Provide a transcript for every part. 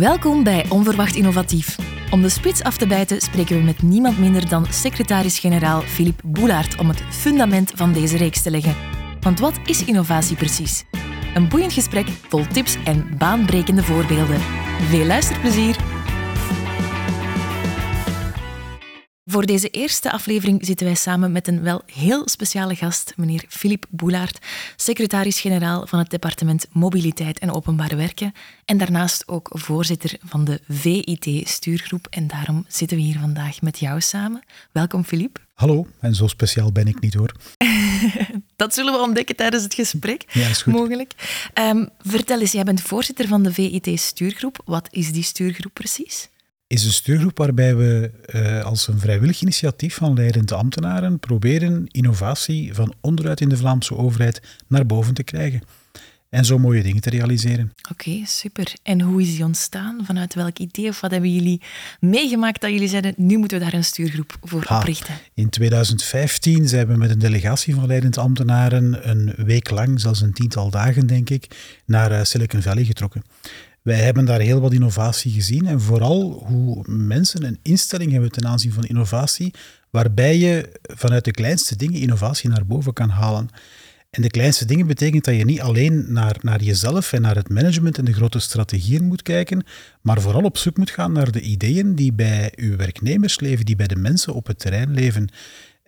Welkom bij Onverwacht Innovatief. Om de spits af te bijten spreken we met niemand minder dan secretaris-generaal Philippe Boulaert om het fundament van deze reeks te leggen. Want wat is innovatie precies? Een boeiend gesprek vol tips en baanbrekende voorbeelden. Veel luisterplezier! Voor deze eerste aflevering zitten wij samen met een wel heel speciale gast, meneer Philippe Boulaert, secretaris-generaal van het departement Mobiliteit en Openbare Werken en daarnaast ook voorzitter van de VIT-stuurgroep. En daarom zitten we hier vandaag met jou samen. Welkom, Philippe. Hallo, en zo speciaal ben ik niet hoor. Dat zullen we ontdekken tijdens het gesprek, ja, is goed. mogelijk. Um, vertel eens, jij bent voorzitter van de VIT-stuurgroep. Wat is die stuurgroep precies? Is een stuurgroep waarbij we uh, als een vrijwillig initiatief van leidende ambtenaren proberen innovatie van onderuit in de Vlaamse overheid naar boven te krijgen. En zo mooie dingen te realiseren. Oké, okay, super. En hoe is die ontstaan? Vanuit welk idee of wat hebben jullie meegemaakt dat jullie zeiden, nu moeten we daar een stuurgroep voor ha, oprichten? In 2015 zijn we met een delegatie van leidend ambtenaren een week lang, zelfs een tiental dagen denk ik, naar uh, Silicon Valley getrokken. Wij hebben daar heel wat innovatie gezien en vooral hoe mensen een instelling hebben ten aanzien van innovatie, waarbij je vanuit de kleinste dingen innovatie naar boven kan halen. En de kleinste dingen betekent dat je niet alleen naar, naar jezelf en naar het management en de grote strategieën moet kijken, maar vooral op zoek moet gaan naar de ideeën die bij uw werknemers leven, die bij de mensen op het terrein leven.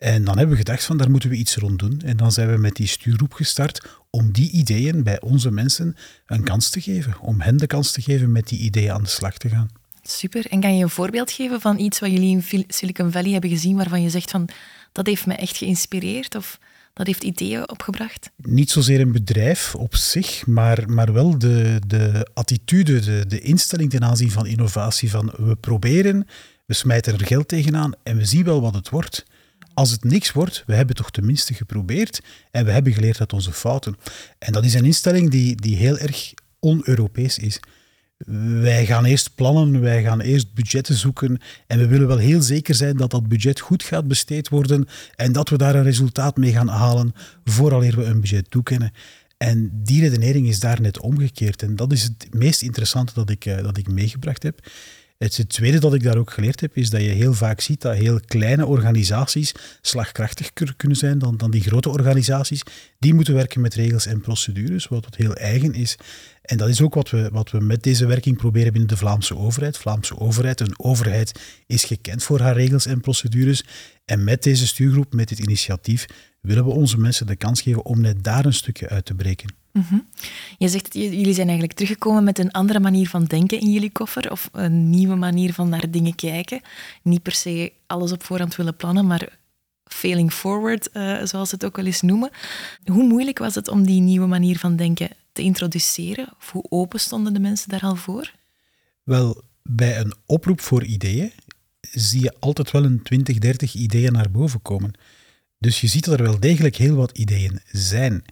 En dan hebben we gedacht van daar moeten we iets rond doen. En dan zijn we met die stuurgroep gestart om die ideeën bij onze mensen een kans te geven. Om hen de kans te geven met die ideeën aan de slag te gaan. Super. En kan je een voorbeeld geven van iets wat jullie in Silicon Valley hebben gezien waarvan je zegt van dat heeft me echt geïnspireerd of dat heeft ideeën opgebracht? Niet zozeer een bedrijf op zich, maar, maar wel de, de attitude, de, de instelling ten aanzien van innovatie. Van we proberen, we smijten er geld tegenaan en we zien wel wat het wordt als het niks wordt, we hebben toch tenminste geprobeerd en we hebben geleerd uit onze fouten. En dat is een instelling die, die heel erg on-Europees is. Wij gaan eerst plannen, wij gaan eerst budgetten zoeken en we willen wel heel zeker zijn dat dat budget goed gaat besteed worden en dat we daar een resultaat mee gaan halen vooraleer we een budget toekennen. En die redenering is daar net omgekeerd. En dat is het meest interessante dat ik, eh, dat ik meegebracht heb. Het tweede dat ik daar ook geleerd heb, is dat je heel vaak ziet dat heel kleine organisaties slagkrachtiger kunnen zijn dan, dan die grote organisaties. Die moeten werken met regels en procedures, wat heel eigen is. En dat is ook wat we, wat we met deze werking proberen binnen de Vlaamse overheid. Vlaamse overheid, een overheid, is gekend voor haar regels en procedures. En met deze stuurgroep, met dit initiatief, willen we onze mensen de kans geven om net daar een stukje uit te breken. Mm Je zegt, jullie zijn eigenlijk teruggekomen met een andere manier van denken in jullie koffer, of een nieuwe manier van naar dingen kijken. Niet per se alles op voorhand willen plannen, maar failing forward, uh, zoals ze het ook wel eens noemen. Hoe moeilijk was het om die nieuwe manier van denken te introduceren? Of hoe open stonden de mensen daar al voor? Wel, bij een oproep voor ideeën zie je altijd wel een 20, 30 ideeën naar boven komen. Dus je ziet dat er wel degelijk heel wat ideeën zijn.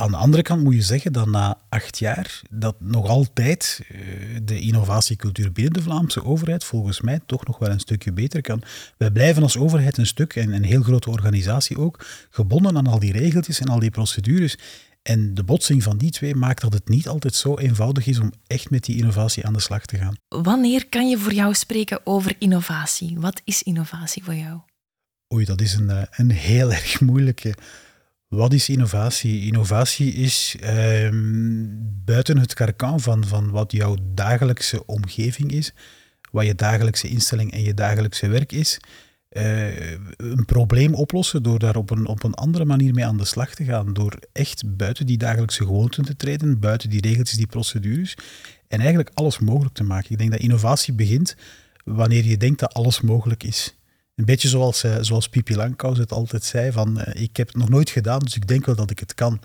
Aan de andere kant moet je zeggen dat na acht jaar dat nog altijd eh, de innovatiecultuur binnen de Vlaamse overheid volgens mij toch nog wel een stukje beter kan. Wij blijven als overheid een stuk, en een heel grote organisatie ook, gebonden aan al die regeltjes en al die procedures. En de botsing van die twee maakt dat het niet altijd zo eenvoudig is om echt met die innovatie aan de slag te gaan. Wanneer kan je voor jou spreken over innovatie? Wat is innovatie voor jou? Oei, dat is een, eh, een heel erg moeilijke. Wat is innovatie? Innovatie is ehm, buiten het karkan van, van wat jouw dagelijkse omgeving is, wat je dagelijkse instelling en je dagelijkse werk is, uh, een probleem oplossen door daar op een, op een andere manier mee aan de slag te gaan. Door echt buiten die dagelijkse gewoonten te treden, buiten die regeltjes, die procedures, en eigenlijk alles mogelijk te maken. Ik denk dat innovatie begint wanneer je denkt dat alles mogelijk is. Een beetje zoals, uh, zoals Pipi Langkous het altijd zei, van uh, ik heb het nog nooit gedaan, dus ik denk wel dat ik het kan.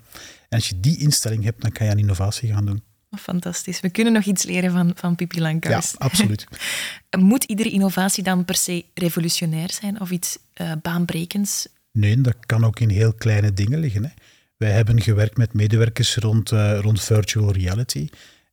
En als je die instelling hebt, dan kan je aan innovatie gaan doen. Fantastisch. We kunnen nog iets leren van, van Pipi Langkous. Ja, absoluut. Moet iedere innovatie dan per se revolutionair zijn of iets uh, baanbrekends? Nee, dat kan ook in heel kleine dingen liggen. Hè. Wij hebben gewerkt met medewerkers rond, rond virtual reality.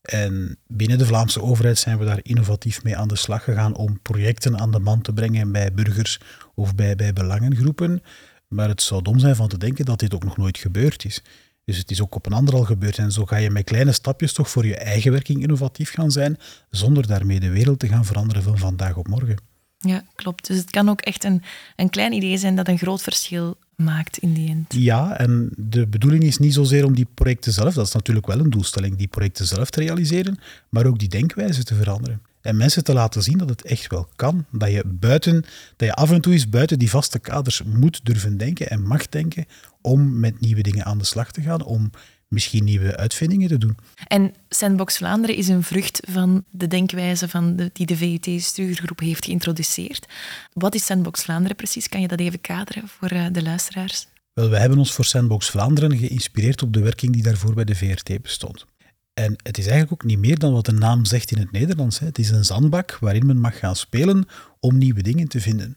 En binnen de Vlaamse overheid zijn we daar innovatief mee aan de slag gegaan om projecten aan de man te brengen bij burgers of bij, bij belangengroepen. Maar het zou dom zijn van te denken dat dit ook nog nooit gebeurd is. Dus het is ook op een ander al gebeurd. En zo ga je met kleine stapjes toch voor je eigen werking innovatief gaan zijn, zonder daarmee de wereld te gaan veranderen van vandaag op morgen. Ja, klopt. Dus het kan ook echt een, een klein idee zijn dat een groot verschil maakt in die end. Ja, en de bedoeling is niet zozeer om die projecten zelf, dat is natuurlijk wel een doelstelling, die projecten zelf te realiseren, maar ook die denkwijze te veranderen. En mensen te laten zien dat het echt wel kan. Dat je, buiten, dat je af en toe eens buiten die vaste kaders moet durven denken en mag denken om met nieuwe dingen aan de slag te gaan, om misschien nieuwe uitvindingen te doen. En Sandbox Vlaanderen is een vrucht van de denkwijze van de, die de VUT-stuurgroep heeft geïntroduceerd. Wat is Sandbox Vlaanderen precies? Kan je dat even kaderen voor eh, de luisteraars? Wel, we hebben ons voor Sandbox Vlaanderen geïnspireerd op de werking die daarvoor bij de VRT bestond. En het is eigenlijk ook niet meer dan wat de naam zegt in het Nederlands. Het is een zandbak waarin men mag gaan spelen om nieuwe dingen te vinden.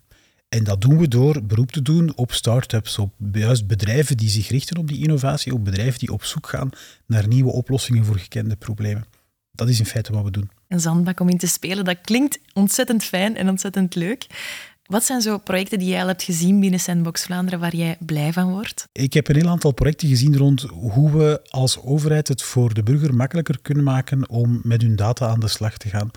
En dat doen we door beroep te doen op start-ups, op juist bedrijven die zich richten op die innovatie, op bedrijven die op zoek gaan naar nieuwe oplossingen voor gekende problemen. Dat is in feite wat we doen. Een zandbak om in te spelen, dat klinkt ontzettend fijn en ontzettend leuk. Wat zijn zo projecten die jij al hebt gezien binnen Sandbox Vlaanderen waar jij blij van wordt? Ik heb een heel aantal projecten gezien rond hoe we als overheid het voor de burger makkelijker kunnen maken om met hun data aan de slag te gaan.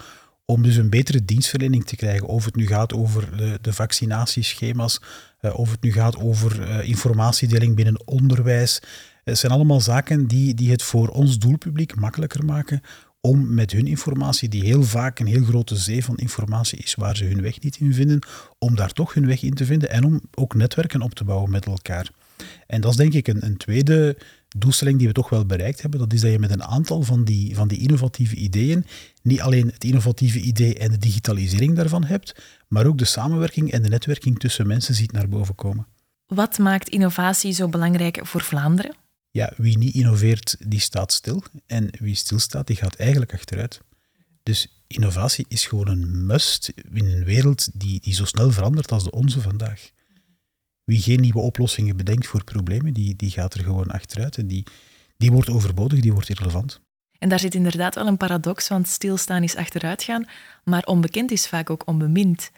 Om dus een betere dienstverlening te krijgen. Of het nu gaat over de, de vaccinatieschema's, uh, of het nu gaat over uh, informatiedeling binnen onderwijs. Het zijn allemaal zaken die, die het voor ons doelpubliek makkelijker maken om met hun informatie, die heel vaak een heel grote zee van informatie is waar ze hun weg niet in vinden, om daar toch hun weg in te vinden en om ook netwerken op te bouwen met elkaar. En dat is denk ik een, een tweede doelstelling die we toch wel bereikt hebben. Dat is dat je met een aantal van die, van die innovatieve ideeën niet alleen het innovatieve idee en de digitalisering daarvan hebt, maar ook de samenwerking en de netwerking tussen mensen ziet naar boven komen. Wat maakt innovatie zo belangrijk voor Vlaanderen? ja, wie niet innoveert, die staat stil. En wie stilstaat, die gaat eigenlijk achteruit. Dus innovatie is gewoon een must in een wereld die, die zo snel verandert als de onze vandaag. Wie geen nieuwe oplossingen bedenkt voor problemen, die, die gaat er gewoon achteruit. En die, die wordt overbodig, die wordt irrelevant. En daar zit inderdaad wel een paradox, want stilstaan is achteruitgaan, maar onbekend is vaak ook onbemind.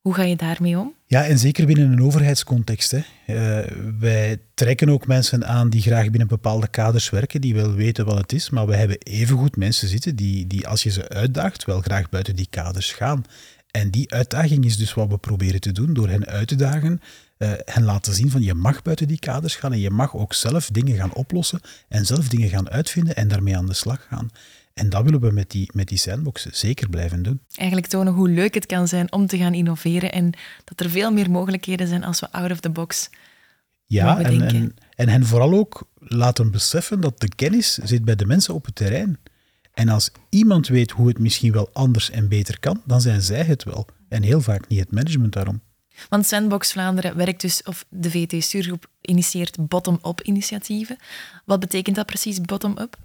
Hoe ga je daarmee om? Ja, en zeker binnen een overheidscontext. Hè. Uh, wij trekken ook mensen aan die graag binnen bepaalde kaders werken, die wel weten wat het is, maar we hebben evengoed mensen zitten die, die, als je ze uitdaagt, wel graag buiten die kaders gaan. En die uitdaging is dus wat we proberen te doen, door hen uit te dagen, uh, hen laten zien van je mag buiten die kaders gaan en je mag ook zelf dingen gaan oplossen en zelf dingen gaan uitvinden en daarmee aan de slag gaan. En dat willen we met die, met die sandbox zeker blijven doen. Eigenlijk tonen hoe leuk het kan zijn om te gaan innoveren en dat er veel meer mogelijkheden zijn als we out of the box ja, en, en, en hen vooral ook laten beseffen dat de kennis zit bij de mensen op het terrein. En als iemand weet hoe het misschien wel anders en beter kan, dan zijn zij het wel. En heel vaak niet het management daarom. Want Sandbox Vlaanderen werkt dus, of de VT-stuurgroep initieert bottom-up initiatieven. Wat betekent dat precies, bottom-up?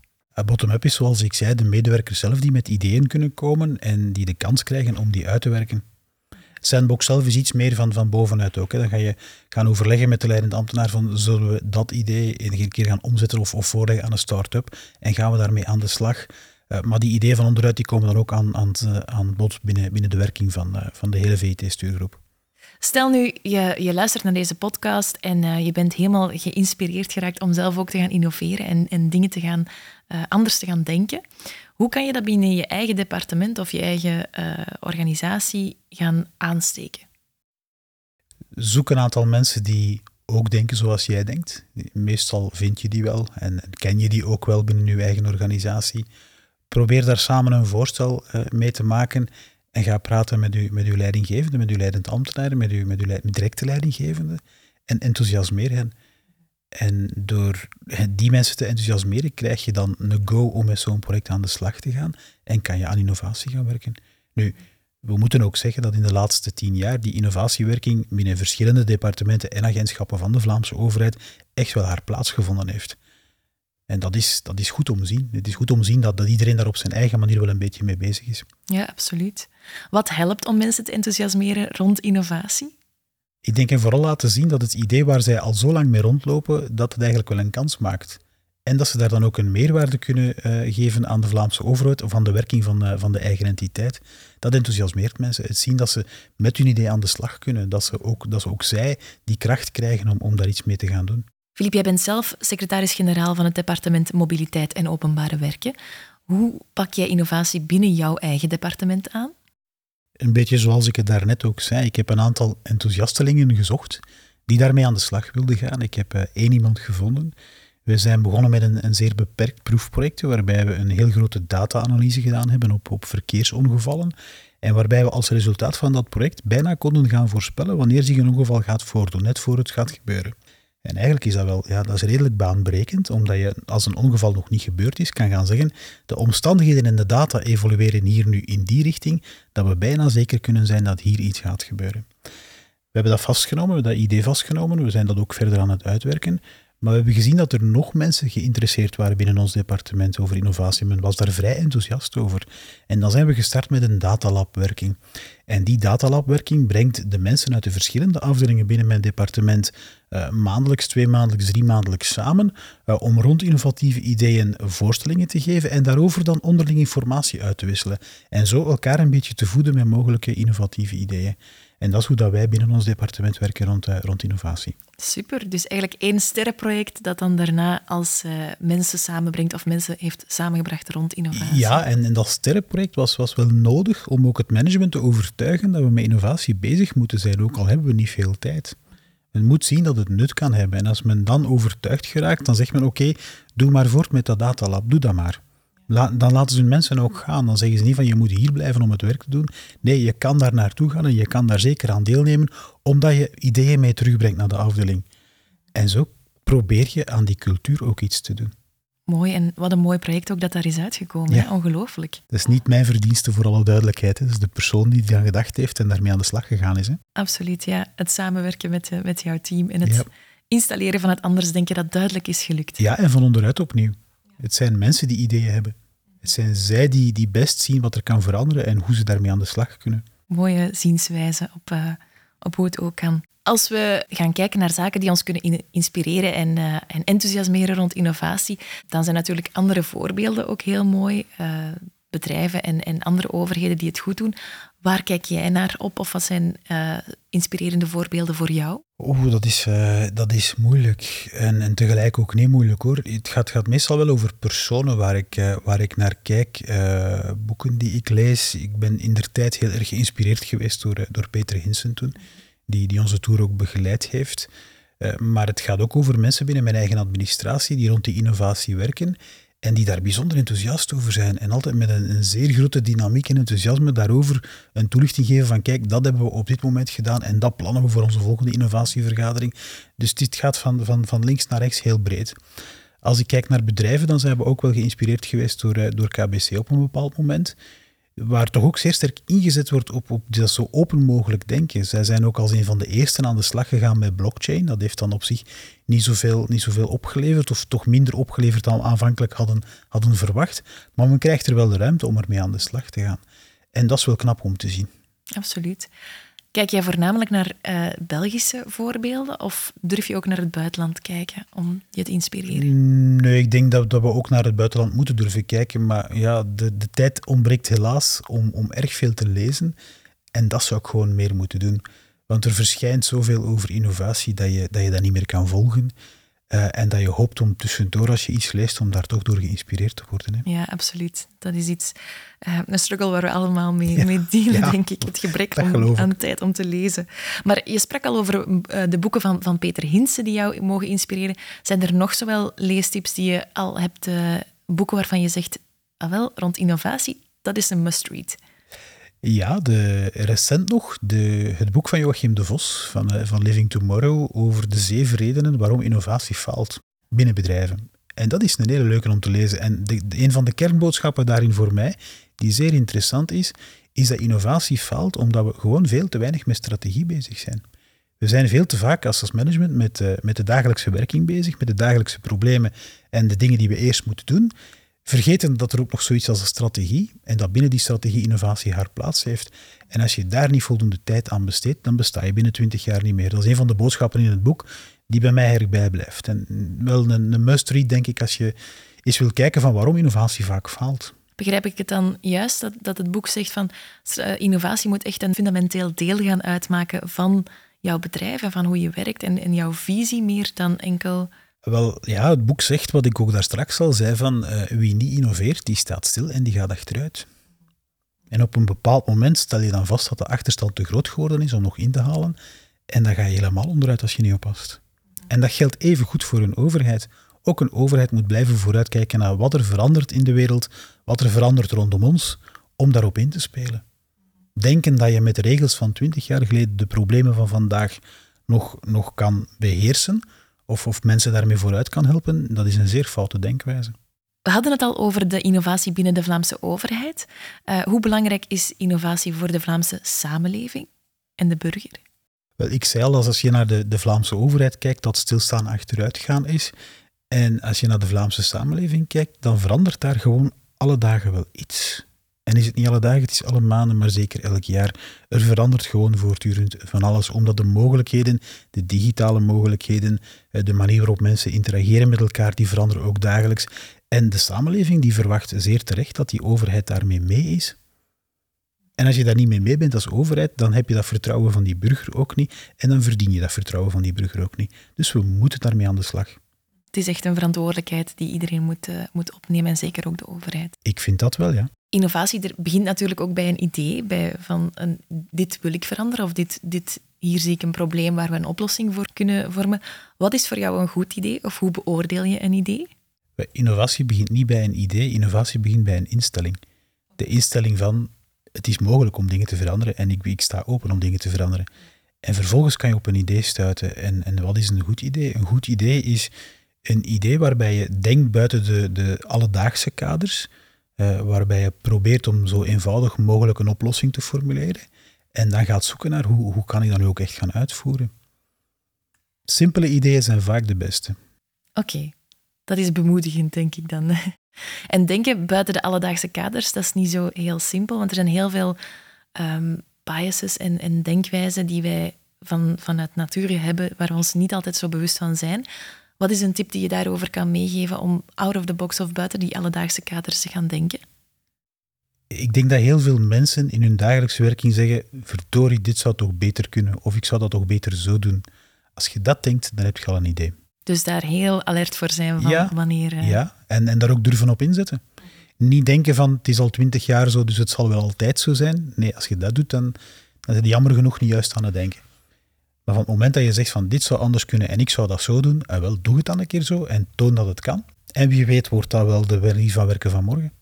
Bottom-up is, zoals ik zei, de medewerkers zelf die met ideeën kunnen komen en die de kans krijgen om die uit te werken. Sandbox zelf is iets meer van, van bovenuit ook. Hè. Dan ga je gaan overleggen met de leidende ambtenaar van zullen we dat idee een keer gaan omzetten of, of voorleggen aan een start-up en gaan we daarmee aan de slag. Uh, maar die ideeën van onderuit die komen dan ook aan, aan, aan bod binnen, binnen de werking van, uh, van de hele VT-stuurgroep. Stel nu, je, je luistert naar deze podcast en uh, je bent helemaal geïnspireerd geraakt om zelf ook te gaan innoveren en, en dingen te gaan, uh, anders te gaan denken. Hoe kan je dat binnen je eigen departement of je eigen uh, organisatie gaan aansteken? Zoek een aantal mensen die ook denken zoals jij denkt. Meestal vind je die wel en ken je die ook wel binnen je eigen organisatie. Probeer daar samen een voorstel mee te maken en ga praten met uw, met uw leidinggevende, met uw leidend ambtenaar, met uw, met uw directe leidinggevende en enthousiasmeer hen. En door die mensen te enthousiasmeren, krijg je dan een go om met zo'n project aan de slag te gaan en kan je aan innovatie gaan werken. Nu, we moeten ook zeggen dat in de laatste tien jaar die innovatiewerking binnen verschillende departementen en agentschappen van de Vlaamse overheid echt wel haar plaats gevonden heeft. En dat is, dat is goed om te zien. Het is goed om te zien dat, dat iedereen daar op zijn eigen manier wel een beetje mee bezig is. Ja, absoluut. Wat helpt om mensen te enthousiasmeren rond innovatie? Ik denk en vooral laten zien dat het idee waar zij al zo lang mee rondlopen, dat het eigenlijk wel een kans maakt. En dat ze daar dan ook een meerwaarde kunnen uh, geven aan de Vlaamse overheid of aan de werking van, uh, van de eigen entiteit. Dat enthousiasmeert mensen. Het zien dat ze met hun idee aan de slag kunnen. Dat ze ook, dat ze ook zij die kracht krijgen om, om daar iets mee te gaan doen. Filip, jij bent zelf secretaris-generaal van het departement Mobiliteit en Openbare Werken. Hoe pak jij innovatie binnen jouw eigen departement aan? Een beetje zoals ik het daarnet ook zei. Ik heb een aantal enthousiastelingen gezocht die daarmee aan de slag wilden gaan. Ik heb uh, één iemand gevonden. We zijn begonnen met een, een zeer beperkt proefproject waarbij we een heel grote data-analyse gedaan hebben op, op verkeersongevallen. En waarbij we als resultaat van dat project bijna konden gaan voorspellen wanneer zich een ongeval gaat voordoen, net voor het gaat gebeuren. En eigenlijk is dat wel ja, dat is redelijk baanbrekend, omdat je als een ongeval nog niet gebeurd is, kan gaan zeggen, de omstandigheden en de data evolueren hier nu in die richting, dat we bijna zeker kunnen zijn dat hier iets gaat gebeuren. We hebben dat vastgenomen, we hebben dat idee vastgenomen, we zijn dat ook verder aan het uitwerken. Maar we hebben gezien dat er nog mensen geïnteresseerd waren binnen ons departement over innovatie. Men was daar vrij enthousiast over. En dan zijn we gestart met een datalabwerking. En die datalabwerking brengt de mensen uit de verschillende afdelingen binnen mijn departement uh, maandelijks, twee maandelijks, drie maandelijks samen uh, om rond innovatieve ideeën voorstellingen te geven en daarover dan onderling informatie uit te wisselen. En zo elkaar een beetje te voeden met mogelijke innovatieve ideeën. En dat is hoe dat wij binnen ons departement werken rond, uh, rond innovatie. Super, dus eigenlijk één sterrenproject dat dan daarna als uh, mensen samenbrengt of mensen heeft samengebracht rond innovatie. Ja, en, en dat sterrenproject was, was wel nodig om ook het management te overtuigen dat we met innovatie bezig moeten zijn, ook al hebben we niet veel tijd. Men moet zien dat het nut kan hebben. En als men dan overtuigd geraakt, dan zegt men oké, doe maar voort met dat datalab, doe dat maar dan laten ze hun mensen ook gaan. Dan zeggen ze niet van je moet hier blijven om het werk te doen. Nee, je kan daar naartoe gaan en je kan daar zeker aan deelnemen, omdat je ideeën mee terugbrengt naar de afdeling. En zo probeer je aan die cultuur ook iets te doen. Mooi, en wat een mooi project ook dat daar is uitgekomen. Ja. Ongelooflijk. Dat is niet mijn verdienste, voor alle duidelijkheid. Dat is de persoon die aan gedacht heeft en daarmee aan de slag gegaan is. Hè? Absoluut, ja. Het samenwerken met, eh, met jouw team en het installeren van het andersdenken dat duidelijk is gelukt. Ja, en van onderuit opnieuw. Het zijn mensen die ideeën hebben. Het zijn zij die, die best zien wat er kan veranderen en hoe ze daarmee aan de slag kunnen. Mooie zienswijze op, uh, op hoe het ook kan. Als we gaan kijken naar zaken die ons kunnen inspireren en, uh, en enthousiasmeren rond innovatie, dan zijn natuurlijk andere voorbeelden ook heel mooi. Uh, bedrijven en, en andere overheden die het goed doen. Waar kijk jij naar op of wat zijn inspirerende voorbeelden voor jou? Oeh, dat is, uh, dat is moeilijk en, en tegelijk ook niet moeilijk hoor. Het gaat, gaat meestal wel over personen waar ik, uh, waar ik naar kijk, boeken die ik lees. Ik ben in der tijd heel erg geïnspireerd geweest door, door Peter Hinsen toen, die, die onze tour ook begeleid heeft. maar het gaat ook over mensen binnen mijn eigen administratie die rond die innovatie werken en die daar bijzonder enthousiast over zijn. En altijd met een, zeer grote dynamiek en enthousiasme daarover een toelichting geven van kijk, dat hebben we op dit moment gedaan en dat plannen we voor onze volgende innovatievergadering. Dus dit gaat van, van, van links naar rechts heel breed. Als ik kijk naar bedrijven, dan zijn we ook wel geïnspireerd geweest door, eh, door KBC op een bepaald moment waar toch ook zeer sterk ingezet wordt op, op dat zo open mogelijk denken. Zij zijn ook als een van de eersten aan de slag gegaan met blockchain. Dat heeft dan op zich niet zoveel, niet zoveel opgeleverd, of toch minder opgeleverd dan we aanvankelijk hadden, hadden verwacht. Maar men krijgt er wel de ruimte om ermee aan de slag te gaan. En dat is wel knap om te zien. Absoluut. Kijk jij voornamelijk naar uh, Belgische voorbeelden of durf je ook naar het buitenland kijken om je te inspireren? Nee, ik denk dat, dat we ook naar het buitenland moeten durven kijken. Maar ja, de, de tijd ontbreekt helaas om, om erg veel te lezen. En dat zou ik gewoon meer moeten doen. Want er verschijnt zoveel over innovatie dat je dat, je dat niet meer kan volgen. Uh, en dat je hoopt om tussendoor, als je iets leest, om daar toch door geïnspireerd te worden. Hè? Ja, absoluut. Dat is iets, uh, een struggle waar we allemaal mee, ja. mee dealen, ja, denk ik. Het gebrek om, aan tijd om te lezen. Maar je sprak al over uh, de boeken van, van Peter Hinsen die jou mogen inspireren. Zijn er nog zowel leestips die je al hebt, boeken waarvan je zegt, ah wel, rond innovatie, dat is een must-read? Ja, de, recent nog de, het boek van Joachim de Vos van, uh, van Living Tomorrow over de zeven redenen waarom innovatie faalt binnen bedrijven. En dat is een hele leuke om te lezen. En de, een van de kernboodschappen daarin voor mij, die zeer interessant is, is dat innovatie faalt omdat we gewoon veel te weinig met strategie bezig zijn. We zijn veel te vaak als, als management met, uh, met de dagelijkse werking bezig, met de dagelijkse problemen en de dingen die we eerst moeten doen vergeten dat er ook nog zoiets als een strategie en dat binnen die strategie innovatie haar plaats heeft. En als je daar niet voldoende tijd aan besteedt, dan besta je binnen twintig jaar niet meer. Dat is een van de boodschappen in het boek die bij mij erg bijblijft. En wel een, must-read, denk ik, als je eens wil kijken van waarom innovatie vaak faalt. Begrijp ik het dan juist dat, dat het boek zegt van uh, innovatie moet echt een fundamenteel deel gaan uitmaken van jouw bedrijf en van hoe je werkt en, en jouw visie meer dan enkel Wel, ja, het boek zegt wat ik ook daar straks al zei, van uh, wie niet innoveert, die staat stil en die gaat achteruit. En op een bepaald moment stel je dan vast dat de achterstand te groot geworden is om nog in te halen. En dan ga je helemaal onderuit als je niet oppast. En dat geldt even goed voor een overheid. Ook een overheid moet blijven vooruitkijken naar wat er verandert in de wereld, wat er verandert rondom ons, om daarop in te spelen. Denken dat je met regels van twintig jaar geleden de problemen van vandaag nog, nog kan beheersen, of, of mensen daarmee vooruit kan helpen, dat is een zeer foute denkwijze. We hadden het al over de innovatie binnen de Vlaamse overheid. Uh, hoe belangrijk is innovatie voor de Vlaamse samenleving en de burger? Wel, ik zei al, als je naar de, de Vlaamse overheid kijkt, dat stilstaan achteruit gaan is. En als je naar de Vlaamse samenleving kijkt, dan verandert daar gewoon alle dagen wel iets. En is het niet alle dagen, het is alle maanden, maar zeker elk jaar. Er verandert gewoon voortdurend van alles, omdat de mogelijkheden, de digitale mogelijkheden, eh, de manier waarop mensen interageren met elkaar, die veranderen ook dagelijks. En de samenleving die verwacht zeer terecht dat die overheid daarmee mee is. En als je daar niet mee mee bent als overheid, dan heb je dat vertrouwen van die burger ook niet. En dan verdien je dat vertrouwen van die burger ook niet. Dus we moeten daarmee aan de slag. Het is echt een verantwoordelijkheid die iedereen moet, uh, moet opnemen en zeker ook de overheid. Ik vind dat wel, ja. Innovatie er begint natuurlijk ook bij een idee, bij van een, dit wil ik veranderen of dit, dit, hier zie ik een probleem waar we een oplossing voor kunnen vormen. Wat is voor jou een goed idee of hoe beoordeel je een idee? Innovatie begint niet bij een idee, innovatie begint bij een instelling. De instelling van het is mogelijk om dingen te veranderen en ik, ik sta open om dingen te veranderen. En vervolgens kan je op een idee stuiten. En, en wat is een goed idee? Een goed idee is een idee waarbij je denkt buiten de, de alledaagse kaders, uh, waarbij je probeert om zo eenvoudig mogelijk een oplossing te formuleren. En dan gaat zoeken naar hoe, hoe kan ik dat nu ook echt gaan uitvoeren. Simpele ideeën zijn vaak de beste. Oké, dat is bemoedigend, denk ik dan. En denken buiten de alledaagse kaders, dat is niet zo heel simpel, want er zijn heel veel um, biases en, en denkwijzen die wij van, vanuit nature hebben, waar we ons niet altijd zo bewust van zijn. Wat is een tip die je daarover kan meegeven om out of the box of buiten die alledaagse kaders te gaan denken? Ik denk dat heel veel mensen in hun dagelijkse werking zeggen: verdorie, dit zou toch beter kunnen, of ik zou dat toch beter zo doen. Als je dat denkt, dan heb je al een idee. Dus daar heel alert voor zijn van ja, wanneer... Uh... Ja, en, en daar ook durven op inzetten. Niet denken van, het is al twintig jaar zo, dus het zal wel altijd zo zijn. Nee, als je dat doet, dan, dan is het jammer genoeg niet juist aan het denken. Maar van het moment dat je zegt van, dit zou anders kunnen en ik zou dat zo doen, en wel, doe het dan een keer zo en toon dat het kan. En wie weet wordt dat wel de manier van werken van morgen.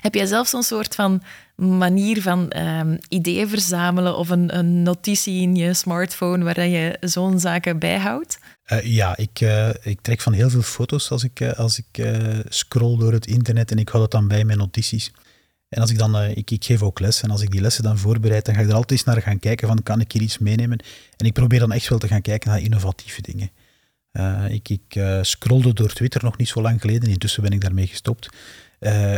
Heb jij zelf zo'n soort van manier van um, ideeën verzamelen of een, een, notitie in je smartphone waar je zo'n zaken bijhoudt? Uh, ja, ik, uh, ik trek van heel veel foto's als ik, uh, als ik scroll door het internet en ik hou dat dan bij mijn notities. En als ik dan, ik, ik geef ook les en als ik die lessen dan voorbereid, dan ga ik er altijd eens naar gaan kijken van kan ik hier iets meenemen? En ik probeer dan echt wel te gaan kijken naar innovatieve dingen. ik ik scrollde door Twitter nog niet zo lang geleden, intussen ben ik daarmee gestopt.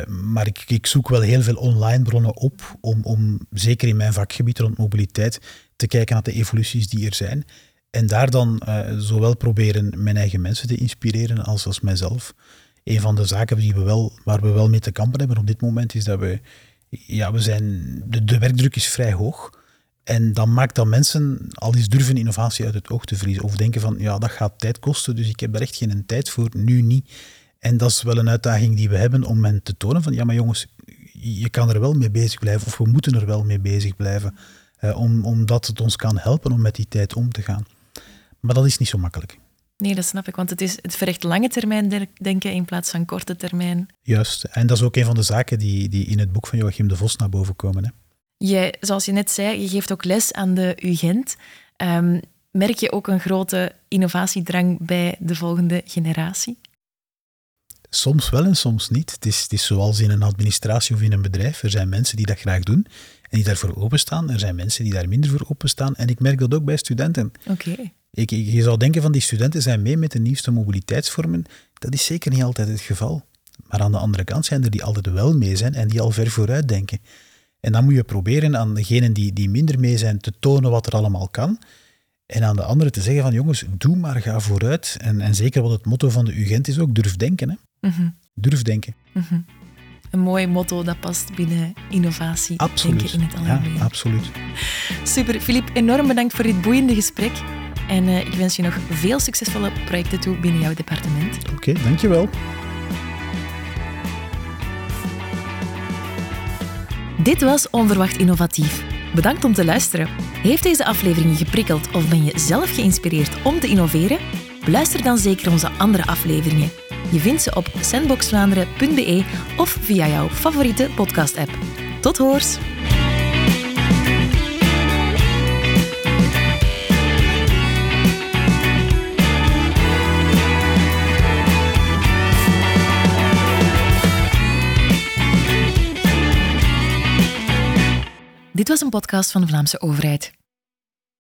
Maar ik, ik, zoek wel heel veel online bronnen op, om, om zeker in mijn vakgebied rond mobiliteit te kijken naar de evoluties die er zijn. En daar dan zowel proberen mijn eigen mensen te inspireren als, als mijzelf. Een van de zaken die we wel, waar we wel mee te kampen hebben op dit moment is dat we, ja, we zijn, de, werkdruk is vrij hoog. En dan maakt dat mensen al eens durven innovatie uit het oog te verliezen. Of denken van, ja, dat gaat tijd kosten, dus ik heb er echt geen tijd voor, nu niet. En dat is wel een uitdaging die we hebben om men te tonen van ja, maar jongens, je kan er wel mee bezig blijven of we moeten er wel mee bezig blijven, eh, om, omdat het ons kan helpen om met die tijd om te gaan. Maar dat is niet zo makkelijk. Nee, dat snap ik, want het, is, het vergt lange termijn denken in plaats van korte termijn. Juist, en dat is ook een van de zaken die, die in het boek van Joachim de Vos naar boven komen. Hè. Jij, zoals je net zei, je geeft ook les aan de UGent. Um, merk je ook een grote innovatiedrang bij de volgende generatie? Soms wel en soms niet. Het is, het is zoals in een administratie of in een bedrijf. Er zijn mensen die dat graag doen en die daarvoor openstaan. Er zijn mensen die daar minder voor openstaan. En ik merk dat ook bij studenten. Oké. Ik, je zou denken van die studenten zijn mee met de nieuwste mobiliteitsvormen. Dat is zeker niet altijd het geval. Maar aan de andere kant zijn er die altijd wel mee zijn en die al ver vooruit denken. En dan moet je proberen aan degenen die, die minder mee zijn te tonen wat er allemaal kan. En aan de anderen te zeggen van jongens, doe maar, ga vooruit. En, en zeker wat het motto van de UGent is ook, durf denken. Hè. Mhm. Durf denken. Mhm. Een mooi motto dat past binnen innovatie. Absoluut. Denken in het algemeen. Ja, absoluut. Super. Filip, enorm bedankt voor dit boeiende gesprek. En uh, ik wens je nog veel succesvolle projecten toe binnen jouw departement. Oké, okay, dankjewel. Dit was Onverwacht Innovatief. Bedankt om te luisteren. Heeft deze aflevering je geprikkeld of ben je zelf geïnspireerd om te innoveren? Beluister dan zeker onze andere afleveringen. Je vindt ze op sandboxvlaanderen.be of via jouw favoriete podcast-app. Tot hoors! Dit was een podcast van de Vlaamse overheid.